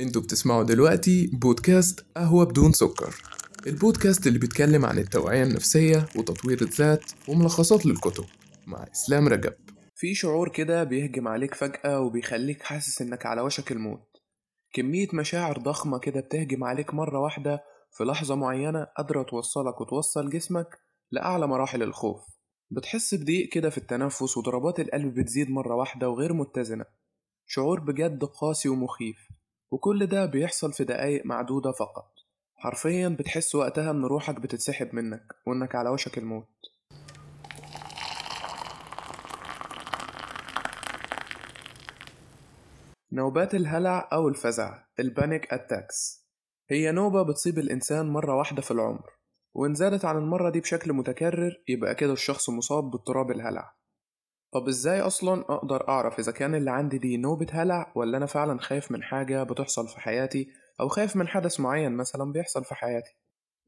أنتوا بتسمعوا دلوقتي بودكاست قهوة بدون سكر. البودكاست اللي بيتكلم عن التوعية النفسية وتطوير الذات وملخصات للكتب. مع إسلام رجب. في شعور كده بيهجم عليك فجأة وبيخليك حاسس إنك على وشك الموت. كمية مشاعر ضخمة كده بتهجم عليك مرة واحدة في لحظة معينة قادرة توصلك وتوصل جسمك لأعلى مراحل الخوف. بتحس بضيق كده في التنفس وضربات القلب بتزيد مرة واحدة وغير متزنة. شعور بجد قاسي ومخيف. وكل ده بيحصل في دقايق معدودة فقط. حرفيا بتحس وقتها إن روحك بتتسحب منك وإنك على وشك الموت. نوبات الهلع أو الفزع ال panic attacks هي نوبة بتصيب الإنسان مرة واحدة في العمر وإن زادت عن المرة دي بشكل متكرر يبقى كده الشخص مصاب باضطراب الهلع. طب إزاي أصلا أقدر أعرف إذا كان اللي عندي دي نوبة هلع ولا أنا فعلا خايف من حاجة بتحصل في حياتي أو خايف من حدث معين مثلا بيحصل في حياتي؟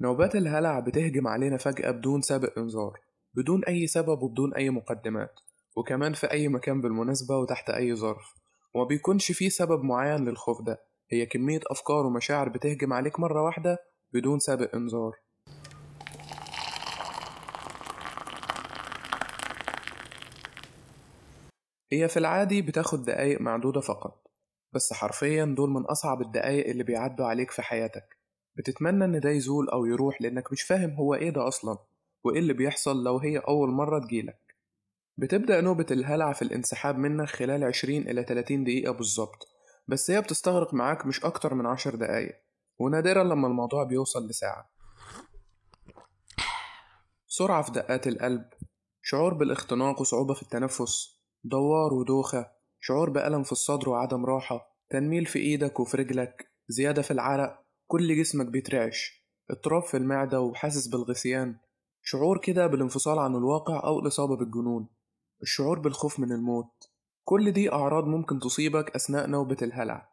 نوبات الهلع بتهجم علينا فجأة بدون سابق إنذار بدون أي سبب وبدون أي مقدمات وكمان في أي مكان بالمناسبة وتحت أي ظرف وما بيكونش فيه سبب معين للخوف ده هي كمية أفكار ومشاعر بتهجم عليك مرة واحدة بدون سابق إنذار. هي في العادي بتاخد دقايق معدودة فقط بس حرفيا دول من أصعب الدقايق اللي بيعدوا عليك في حياتك. بتتمنى إن ده يزول أو يروح لأنك مش فاهم هو إيه ده أصلا وإيه اللي بيحصل لو هي أول مرة تجيلك. بتبدأ نوبة الهلع في الانسحاب منك خلال 20 إلى 30 دقيقة بالظبط بس هي بتستغرق معاك مش أكتر من 10 دقايق ونادرا لما الموضوع بيوصل لساعة. سرعة في دقات القلب شعور بالإختناق وصعوبة في التنفس دوار ودوخة شعور بألم في الصدر وعدم راحة تنميل في إيدك وفي رجلك زيادة في العرق كل جسمك بيترعش اضطراب في المعدة وحاسس بالغثيان شعور كده بالانفصال عن الواقع أو الإصابة بالجنون الشعور بالخوف من الموت كل دي أعراض ممكن تصيبك أثناء نوبة الهلع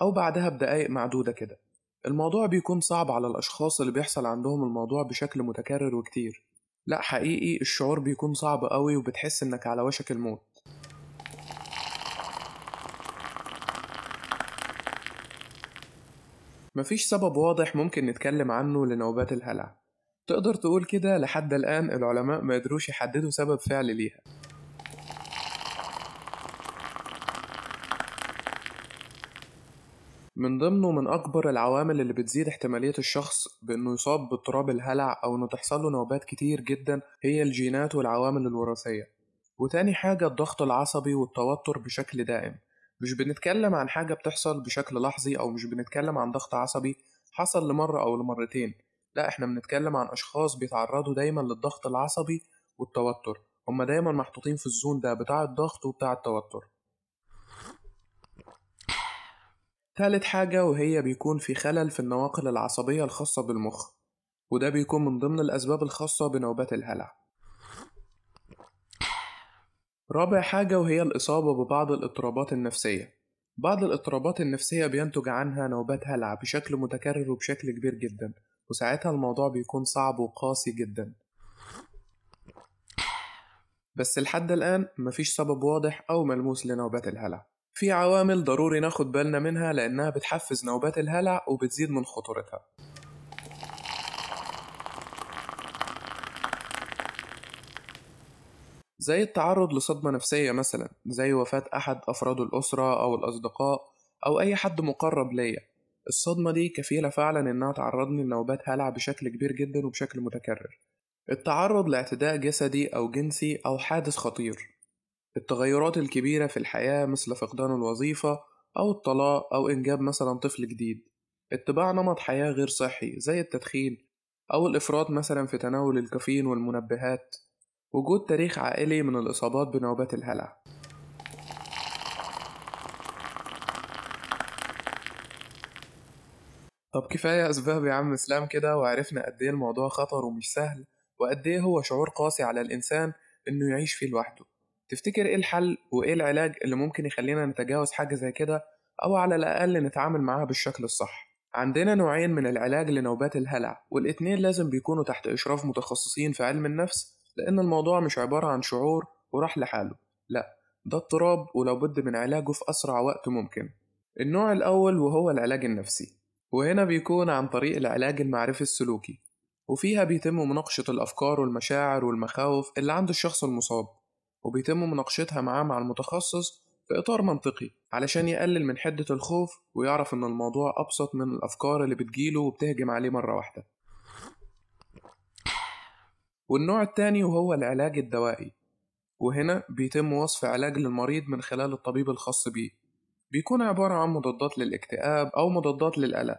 أو بعدها بدقايق معدودة كده. الموضوع بيكون صعب على الأشخاص اللي بيحصل عندهم الموضوع بشكل متكرر وكتير. لأ حقيقي الشعور بيكون صعب قوي وبتحس إنك على وشك الموت. مفيش سبب واضح ممكن نتكلم عنه لنوبات الهلع. تقدر تقول كده لحد الآن العلماء ما قدروش يحددوا سبب فعل ليها. من ضمنه من أكبر العوامل اللي بتزيد احتمالية الشخص بإنه يصاب باضطراب الهلع أو إنه تحصل له نوبات كتير جدا هي الجينات والعوامل الوراثية. وتاني حاجة الضغط العصبي والتوتر بشكل دائم. مش بنتكلم عن حاجة بتحصل بشكل لحظي أو مش بنتكلم عن ضغط عصبي حصل لمرة أو لمرتين. لا إحنا بنتكلم عن أشخاص بيتعرضوا دايما للضغط العصبي والتوتر. هما دايما محطوطين في الزون ده بتاع الضغط وبتاع التوتر. تالت حاجة وهي بيكون في خلل في النواقل العصبية الخاصة بالمخ وده بيكون من ضمن الأسباب الخاصة بنوبات الهلع. رابع حاجة وهي الإصابة ببعض الاضطرابات النفسية. بعض الاضطرابات النفسية بينتج عنها نوبات هلع بشكل متكرر وبشكل كبير جدا وساعتها الموضوع بيكون صعب وقاسي جدا. بس لحد الآن مفيش سبب واضح أو ملموس لنوبات الهلع. في عوامل ضروري ناخد بالنا منها لأنها بتحفز نوبات الهلع وبتزيد من خطورتها. زي التعرض لصدمة نفسية مثلا زي وفاة أحد أفراد الأسرة أو الأصدقاء أو أي حد مقرب ليا. الصدمة دي كفيلة فعلا إنها تعرضني لنوبات هلع بشكل كبير جدا وبشكل متكرر. التعرض لاعتداء جسدي أو جنسي أو حادث خطير. التغيرات الكبيرة في الحياة مثل فقدان الوظيفة أو الطلاق أو إنجاب مثلا طفل جديد. اتباع نمط حياة غير صحي زي التدخين أو الإفراط مثلا في تناول الكافيين والمنبهات. وجود تاريخ عائلي من الإصابات بنوبات الهلع. طب كفاية أسباب يا عم إسلام كده وعرفنا قد إيه الموضوع خطر ومش سهل وقد إيه هو شعور قاسي على الإنسان إنه يعيش فيه لوحده. تفتكر إيه الحل وإيه العلاج اللي ممكن يخلينا نتجاوز حاجة زي كده أو على الأقل نتعامل معاها بالشكل الصح؟ عندنا نوعين من العلاج لنوبات الهلع والاتنين لازم بيكونوا تحت إشراف متخصصين في علم النفس لأن الموضوع مش عبارة عن شعور وراح لحاله. لأ ده اضطراب ولو بد من علاجه في أسرع وقت ممكن. النوع الأول وهو العلاج النفسي وهنا بيكون عن طريق العلاج المعرفي السلوكي وفيها بيتم مناقشة الأفكار والمشاعر والمخاوف اللي عند الشخص المصاب وبيتم مناقشتها معاه مع المتخصص في إطار منطقي علشان يقلل من حدة الخوف ويعرف إن الموضوع أبسط من الأفكار اللي بتجيله وبتهجم عليه مرة واحدة. والنوع التاني وهو العلاج الدوائي وهنا بيتم وصف علاج للمريض من خلال الطبيب الخاص بيه. بيكون عبارة عن مضادات للاكتئاب أو مضادات للقلق.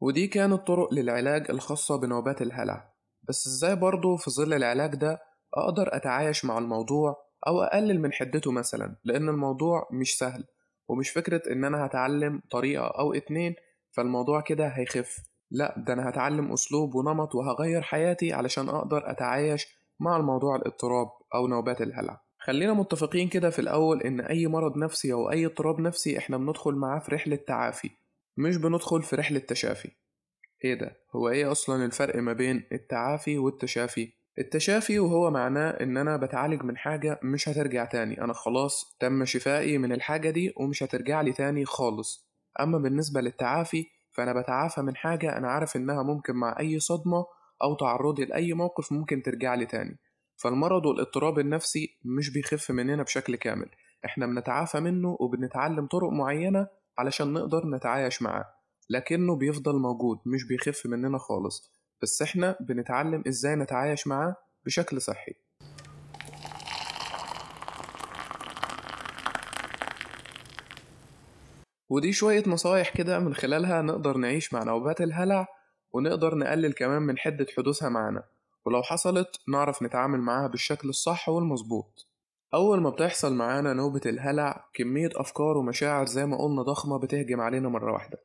ودي كانت طرق للعلاج الخاصة بنوبات الهلع. بس إزاي برضه في ظل العلاج ده أقدر أتعايش مع الموضوع أو أقلل من حدته مثلا؟ لأن الموضوع مش سهل. ومش فكرة إن أنا هتعلم طريقة أو اتنين فالموضوع كده هيخف. لأ ده أنا هتعلم أسلوب ونمط وهغير حياتي علشان أقدر أتعايش مع الموضوع الاضطراب أو نوبات الهلع. خلينا متفقين كده في الأول إن أي مرض نفسي أو أي اضطراب نفسي إحنا بندخل معاه في رحلة تعافي مش بندخل في رحلة تشافي. إيه ده؟ هو إيه أصلا الفرق ما بين التعافي والتشافي؟ التشافي وهو معناه إن أنا بتعالج من حاجة مش هترجع تاني. أنا خلاص تم شفائي من الحاجة دي ومش هترجع لي تاني خالص. أما بالنسبة للتعافي فأنا بتعافى من حاجة أنا عارف إنها ممكن مع أي صدمة أو تعرضي لأي موقف ممكن ترجع لي تاني. فالمرض والاضطراب النفسي مش بيخف مننا بشكل كامل. إحنا بنتعافى منه وبنتعلم طرق معينة علشان نقدر نتعايش معاه. لكنه بيفضل موجود مش بيخف مننا خالص. بس إحنا بنتعلم إزاي نتعايش معاه بشكل صحي. ودي شوية نصايح كده من خلالها نقدر نعيش مع نوبات الهلع ونقدر نقلل كمان من حدة حدوثها معانا. ولو حصلت نعرف نتعامل معاها بالشكل الصح والمظبوط. أول ما بتحصل معانا نوبة الهلع كمية أفكار ومشاعر زي ما قلنا ضخمة بتهجم علينا مرة واحدة.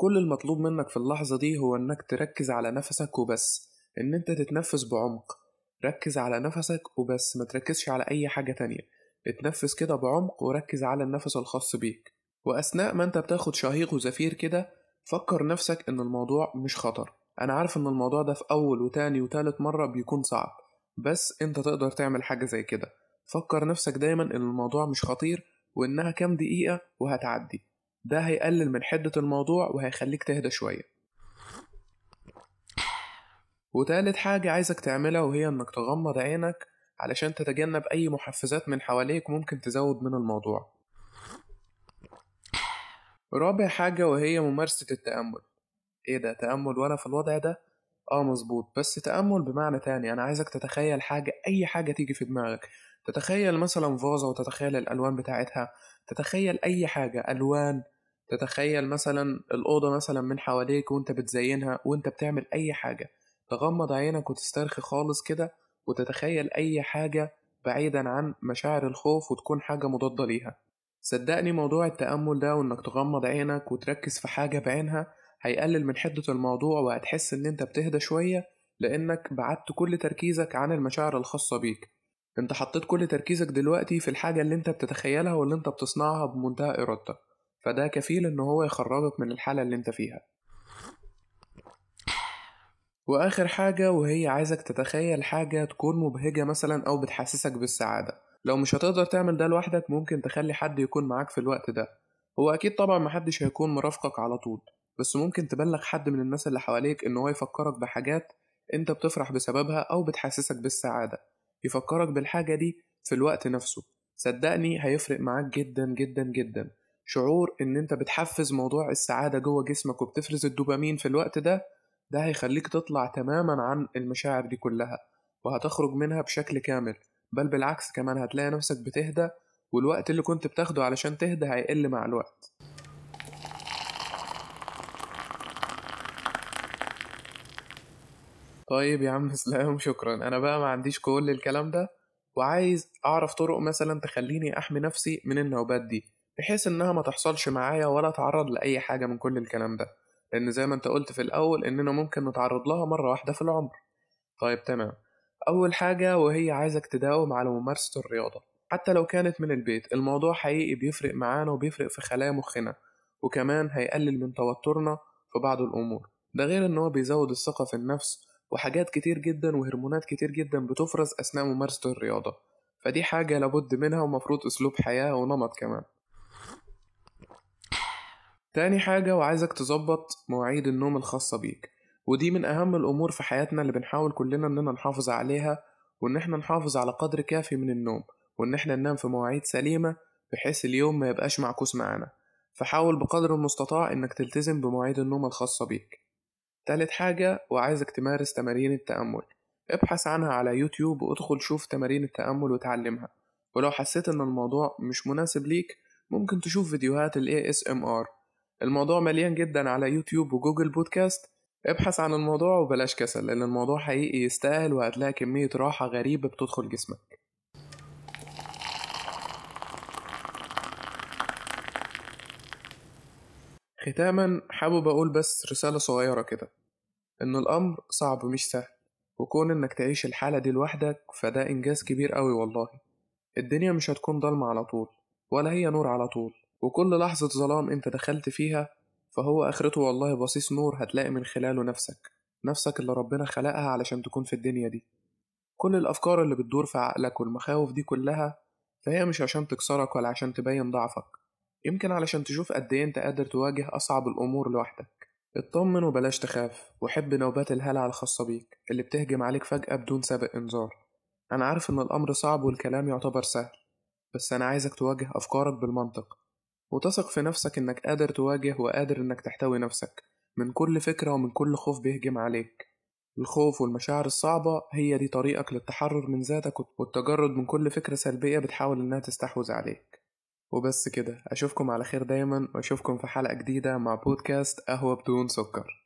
كل المطلوب منك في اللحظة دي هو إنك تركز على نفسك وبس إن أنت تتنفس بعمق. ركز على نفسك وبس ما تركزش على أي حاجة تانية. اتنفس كده بعمق وركز على النفس الخاص بيك. وأثناء ما أنت بتاخد شهيق وزفير كده فكر نفسك إن الموضوع مش خطر. أنا عارف إن الموضوع ده في أول وتاني وتالت مرة بيكون صعب بس أنت تقدر تعمل حاجة زي كده. فكر نفسك دايما إن الموضوع مش خطير وإنها كام دقيقة وهتعدي. ده هيقلل من حدة الموضوع وهيخليك تهدى شوية. وتالت حاجة عايزك تعملها وهي إنك تغمض عينك علشان تتجنب أي محفزات من حواليك ممكن تزود من الموضوع. رابع حاجة وهي ممارسة التأمل. إيه ده؟ تأمل وأنا في الوضع ده؟ آه مظبوط. بس تأمل بمعنى تاني. أنا عايزك تتخيل حاجة أي حاجة تيجي في دماغك. تتخيل مثلا فازة وتتخيل الألوان بتاعتها تتخيل أي حاجة ألوان تتخيل مثلا الأوضة مثلا من حواليك وأنت بتزينها وأنت بتعمل أي حاجة. تغمض عينك وتسترخي خالص كده وتتخيل أي حاجة بعيدا عن مشاعر الخوف وتكون حاجة مضادة ليها. صدقني موضوع التأمل ده وإنك تغمض عينك وتركز في حاجة بعينها هيقلل من حدة الموضوع وهتحس إن أنت بتهدى شوية لأنك بعدت كل تركيزك عن المشاعر الخاصة بيك. أنت حطيت كل تركيزك دلوقتي في الحاجة اللي أنت بتتخيلها واللي أنت بتصنعها بمنتهى إرادتك. فده كفيل إن هو يخرجك من الحالة اللي أنت فيها. وآخر حاجة وهي عايزك تتخيل حاجة تكون مبهجة مثلا أو بتحسسك بالسعادة. لو مش هتقدر تعمل ده لوحدك ممكن تخلي حد يكون معاك في الوقت ده. هو أكيد طبعا محدش هيكون مرافقك على طول. بس ممكن تبلغ حد من الناس اللي حواليك إن هو يفكرك بحاجات أنت بتفرح بسببها أو بتحسسك بالسعادة. يفكرك بالحاجة دي في الوقت نفسه. صدقني هيفرق معاك جدا جدا جدا. شعور إن أنت بتحفز موضوع السعادة جوه جسمك وبتفرز الدوبامين في الوقت ده ده هيخليك تطلع تماما عن المشاعر دي كلها وهتخرج منها بشكل كامل. بل بالعكس كمان هتلاقي نفسك بتهدى والوقت اللي كنت بتاخده علشان تهدى هيقل مع الوقت. طيب يا عم اسلام شكرا. أنا بقى ما عنديش كل الكلام ده وعايز أعرف طرق مثلا تخليني أحمي نفسي من النوبات دي بحيث إنها ما تحصلش معايا ولا أتعرض لأي حاجة من كل الكلام ده. لأن زي ما أنت قلت في الأول إننا ممكن نتعرض لها مرة واحدة في العمر. طيب تمام. أول حاجة وهي عايزك تداوم على ممارسة الرياضة. حتى لو كانت من البيت الموضوع حقيقي بيفرق معانا وبيفرق في خلايا مخنا وكمان هيقلل من توترنا في بعض الأمور. ده غير إن هو بيزود الثقة في النفس وحاجات كتير جدا وهرمونات كتير جدا بتفرز أثناء ممارسة الرياضة. فدي حاجة لابد منها ومفروض أسلوب حياة ونمط كمان. تاني حاجة وعايزك تظبط مواعيد النوم الخاصة بيك. ودي من أهم الأمور في حياتنا اللي بنحاول كلنا إننا نحافظ عليها وإن إحنا نحافظ على قدر كافي من النوم وإن إحنا ننام في مواعيد سليمة بحيث اليوم ما يبقاش معكوس معانا. فحاول بقدر المستطاع إنك تلتزم بمواعيد النوم الخاصة بيك. تالت حاجة وعايزك تمارس تمارين التأمل. ابحث عنها على يوتيوب وادخل شوف تمارين التأمل وتعلمها. ولو حسيت إن الموضوع مش مناسب ليك ممكن تشوف فيديوهات ال ASMR الموضوع مليان جدا على يوتيوب وجوجل بودكاست. ابحث عن الموضوع وبلاش كسل لأن الموضوع حقيقي يستاهل وهتلاقي كمية راحة غريبة بتدخل جسمك. ختاما حابب أقول بس رسالة صغيرة كده. إن الأمر صعب مش سهل وكون إنك تعيش الحالة دي لوحدك فده إنجاز كبير أوي والله. الدنيا مش هتكون ضلمة على طول ولا هي نور على طول وكل لحظة ظلام أنت دخلت فيها فهو آخرته والله بصيص نور هتلاقي من خلاله نفسك نفسك اللي ربنا خلقها علشان تكون في الدنيا دي. كل الأفكار اللي بتدور في عقلك والمخاوف دي كلها فهي مش عشان تكسرك ولا عشان تبين ضعفك يمكن علشان تشوف قد إيه أنت قادر تواجه أصعب الأمور لوحدك. اطمن وبلاش تخاف وحب نوبات الهلع الخاصة بيك اللي بتهجم عليك فجأة بدون سابق إنذار. أنا عارف إن الأمر صعب والكلام يعتبر سهل بس أنا عايزك تواجه أفكارك بالمنطق. وتثق في نفسك إنك قادر تواجه وقادر إنك تحتوي نفسك من كل فكرة ومن كل خوف بيهجم عليك. الخوف والمشاعر الصعبة هي دي طريقك للتحرر من ذاتك والتجرد من كل فكرة سلبية بتحاول إنها تستحوذ عليك. وبس كده. أشوفكم على خير دايما وأشوفكم في حلقة جديدة مع بودكاست قهوة بدون سكر.